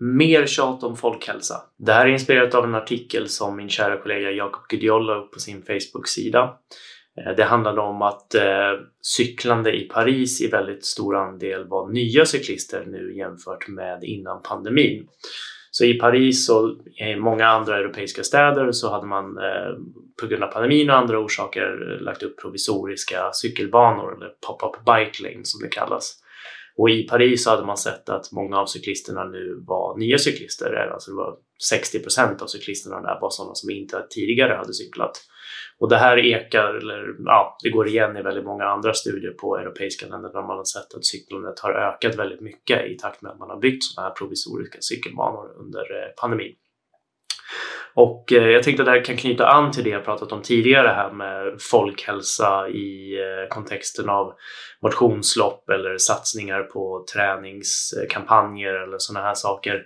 Mer tjat om folkhälsa. Det här är inspirerat av en artikel som min kära kollega Jakob Gudiol la upp på sin Facebook-sida. Eh, det handlade om att eh, cyklande i Paris i väldigt stor andel var nya cyklister nu jämfört med innan pandemin. Så i Paris och i många andra europeiska städer så hade man eh, på grund av pandemin och andra orsaker lagt upp provisoriska cykelbanor eller pop-up bike lane som det kallas. Och i Paris hade man sett att många av cyklisterna nu var nya cyklister. Alltså det var 60 procent av cyklisterna där var sådana som inte tidigare hade cyklat. Och det här ekar, eller ja, det går igen i väldigt många andra studier på europeiska länder där man har sett att cyklandet har ökat väldigt mycket i takt med att man har byggt sådana här provisoriska cykelbanor under eh, pandemin. Och eh, jag tänkte att det här kan knyta an till det jag pratat om tidigare här med folkhälsa i eh, kontexten av motionslopp eller satsningar på träningskampanjer eller sådana här saker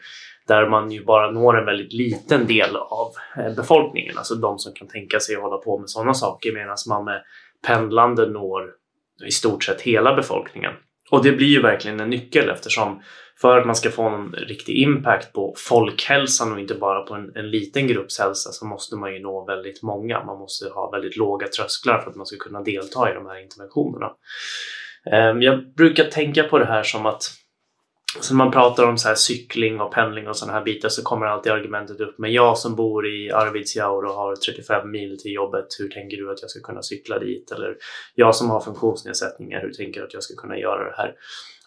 där man ju bara når en väldigt liten del av eh, befolkningen, alltså de som kan tänka sig att hålla på med sådana saker medan man med pendlande når i stort sett hela befolkningen. Och det blir ju verkligen en nyckel eftersom för att man ska få en riktig impact på folkhälsan och inte bara på en, en, liten grupps hälsa så måste man ju nå väldigt många. Man måste ha väldigt låga trösklar för att man ska kunna delta i de här interventionerna. Ehm, jag brukar tänka på det här som att så när man pratar om så här cykling och pendling och sådana här bitar så kommer alltid argumentet upp. Men jag som bor i Arvidsjaur och har 35 mil till jobbet, hur tänker du att jag ska kunna cykla dit? Eller jag som har funktionsnedsättningar, hur tänker du att jag ska kunna göra det här?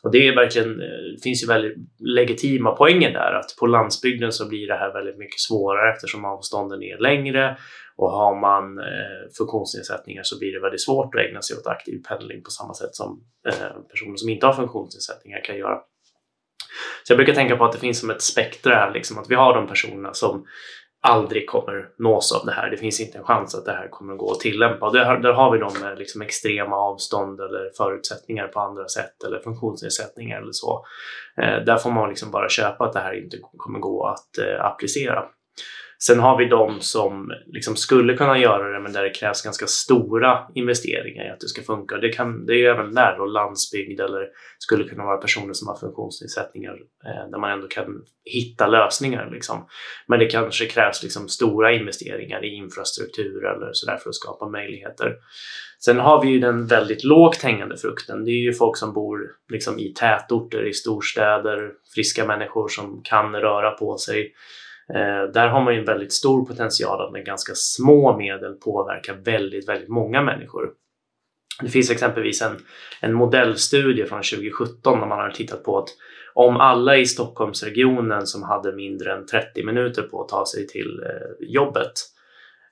Och det är verkligen, det finns ju väldigt legitima poänger där att på landsbygden så blir det här väldigt mycket svårare eftersom avstånden är längre och har man eh, funktionsnedsättningar så blir det väldigt svårt att ägna sig åt aktiv pendling på samma sätt som eh, personer som inte har funktionsnedsättningar kan göra. Så jag brukar tänka på att det finns som ett spektra här, liksom, att vi har de personerna som aldrig kommer nås av det här. Det finns inte en chans att det här kommer att gå att tillämpa. Där, där har vi de med liksom extrema avstånd eller förutsättningar på andra sätt eller funktionsnedsättningar eller så. Eh, där får man liksom bara köpa att det här inte kommer gå att eh, applicera. Sen har vi de som liksom skulle kunna göra det men där det krävs ganska stora investeringar i att det ska funka. Det, kan, det är ju även där då landsbygd eller skulle kunna vara personer som har funktionsnedsättningar eh, där man ändå kan hitta lösningar. Liksom. Men det kanske krävs liksom stora investeringar i infrastruktur eller sådär för att skapa möjligheter. Sen har vi ju den väldigt lågt hängande frukten. Det är ju folk som bor liksom i tätorter, i storstäder, friska människor som kan röra på sig Eh, där har man ju en väldigt stor potential att med ganska små medel påverka väldigt, väldigt många människor. Det finns exempelvis en, en modellstudie från 2017 där man har tittat på att om alla i Stockholmsregionen som hade mindre än 30 minuter på att ta sig till eh, jobbet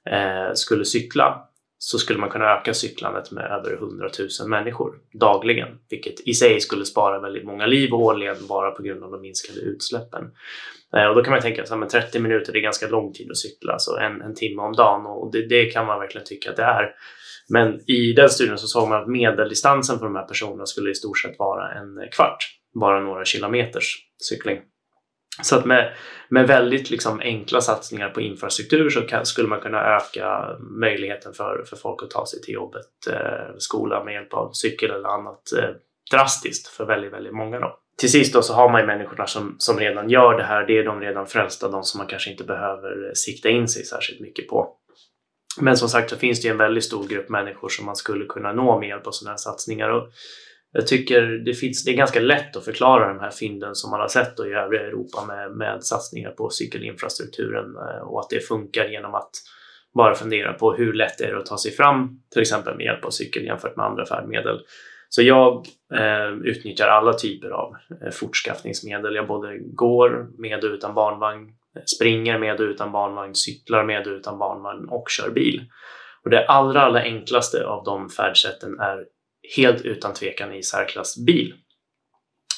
eh, skulle cykla så skulle man kunna öka cyklandet med över 100 000 människor dagligen, vilket i sig skulle spara väldigt många liv årligen bara på grund av de minskade utsläppen. Eh, och då kan man tänka att 30 minuter är ganska lång tid att cykla, så en, en timme om dagen och det, det, kan man verkligen tycka att det är. Men i den studien så såg man att medeldistansen för de här personerna skulle i stort sett vara en kvart, bara några kilometers cykling. Så att med, med väldigt liksom enkla satsningar på infrastruktur så kan, skulle man kunna öka möjligheten för, för folk att ta sig till jobbet, eh, skola med hjälp av cykel eller annat eh, drastiskt för väldigt, väldigt många. Då. Till sist då så har man ju människorna som, som redan gör det här. Det är de redan frälsta, de som man kanske inte behöver sikta in sig särskilt mycket på. Men som sagt så finns det ju en väldigt stor grupp människor som man skulle kunna nå med hjälp av sådana här satsningar. Och jag tycker det, finns, det är ganska lätt att förklara de här fynden som man har sett i övriga Europa med, med satsningar på cykelinfrastrukturen eh, och att det funkar genom att bara fundera på hur lätt det är att ta sig fram till exempel med hjälp av cykel jämfört med andra färdmedel. Så jag eh, utnyttjar alla typer av eh, fortskaffningsmedel. Jag både går med och utan barnvagn, springer med och utan barnvagn, cyklar med och utan barnvagn och kör bil. Och det allra, allra enklaste av de färdsätten är helt utan tvekan i särklass bil.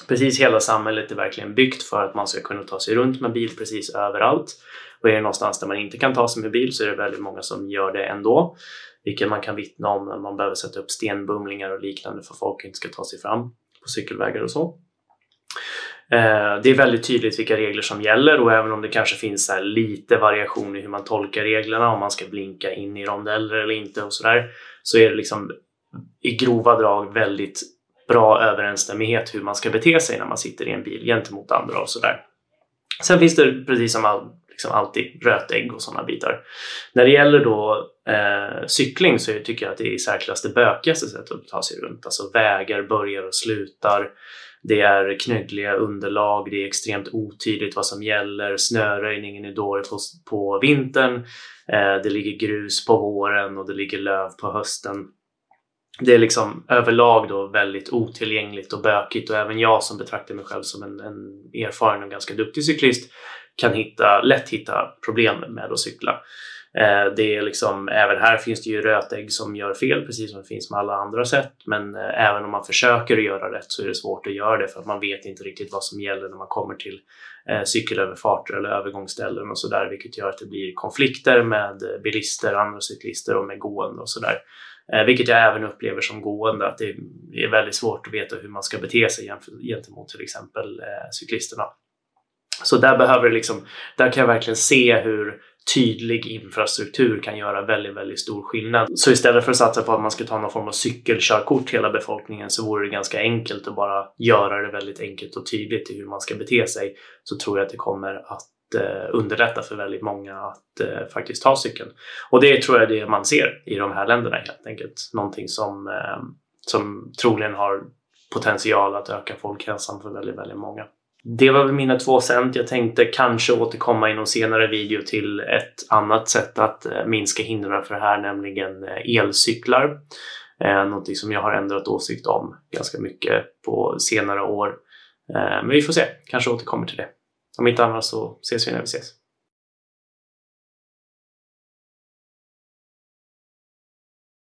Precis hela samhället är verkligen byggt för att man ska kunna ta sig runt med bil precis överallt. Och är det någonstans där man inte kan ta sig med bil så är det väldigt många som gör det ändå. Vilket man kan vittna om när man behöver sätta upp stenbumlingar och liknande för att folk inte ska ta sig fram på cykelvägar och så. Eh, det är väldigt tydligt vilka regler som gäller och även om det kanske finns lite variation i hur man tolkar reglerna, om man ska blinka in i rondeller eller inte och sådär, så är det liksom i grova drag väldigt bra överensstämmighet hur man ska bete sig när man sitter i en bil gentemot andra och sådär. Sen finns det precis som all, liksom alltid rötägg och sådana bitar. När det gäller då eh, cykling så tycker jag att det är i särklass det bökigaste sättet att ta sig runt. Alltså vägar börjar och slutar. Det är knöggliga underlag, det är extremt otydligt vad som gäller, snöröjningen är dålig på, på vintern, eh, det ligger grus på våren och det ligger löv på hösten. Det är liksom överlag då väldigt otillgängligt och bökigt och även jag som betraktar mig själv som en, en erfaren och ganska duktig cyklist kan hitta, lätt hitta problem med att cykla. Eh, det är liksom, även här finns det ju rötägg som gör fel precis som det finns med alla andra sätt. Men eh, även om man försöker att göra rätt så är det svårt att göra det för att man vet inte riktigt vad som gäller när man kommer till eh, cykelöverfarter eller övergångsställen och sådär vilket gör att det blir konflikter med eh, bilister, andra cyklister och med gående och sådär. Eh, vilket jag även upplever som gående att det är väldigt svårt att veta hur man ska bete sig gentemot till exempel eh, cyklisterna. Så där behöver det liksom, där kan jag verkligen se hur tydlig infrastruktur kan göra väldigt, väldigt stor skillnad. Så istället för att satsa på att man ska ta någon form av cykelkörkort hela befolkningen så vore det ganska enkelt att bara göra det väldigt enkelt och tydligt i hur man ska bete sig. Så tror jag att det kommer att Eh, underlätta för väldigt många att eh, faktiskt ta cykeln. Och det tror jag är det man ser i de här länderna helt enkelt. Någonting som, eh, som troligen har potential att öka folkhälsan för väldigt, väldigt många. Det var väl mina två cent. Jag tänkte kanske återkomma i någon senare video till ett annat sätt att eh, minska hindren för det här, nämligen eh, elcyklar. Någonting som jag har ändrat åsikt om ganska mycket på senare år. Men vi får se, kanske återkommer till det. Om inte annat så ses vi när vi ses.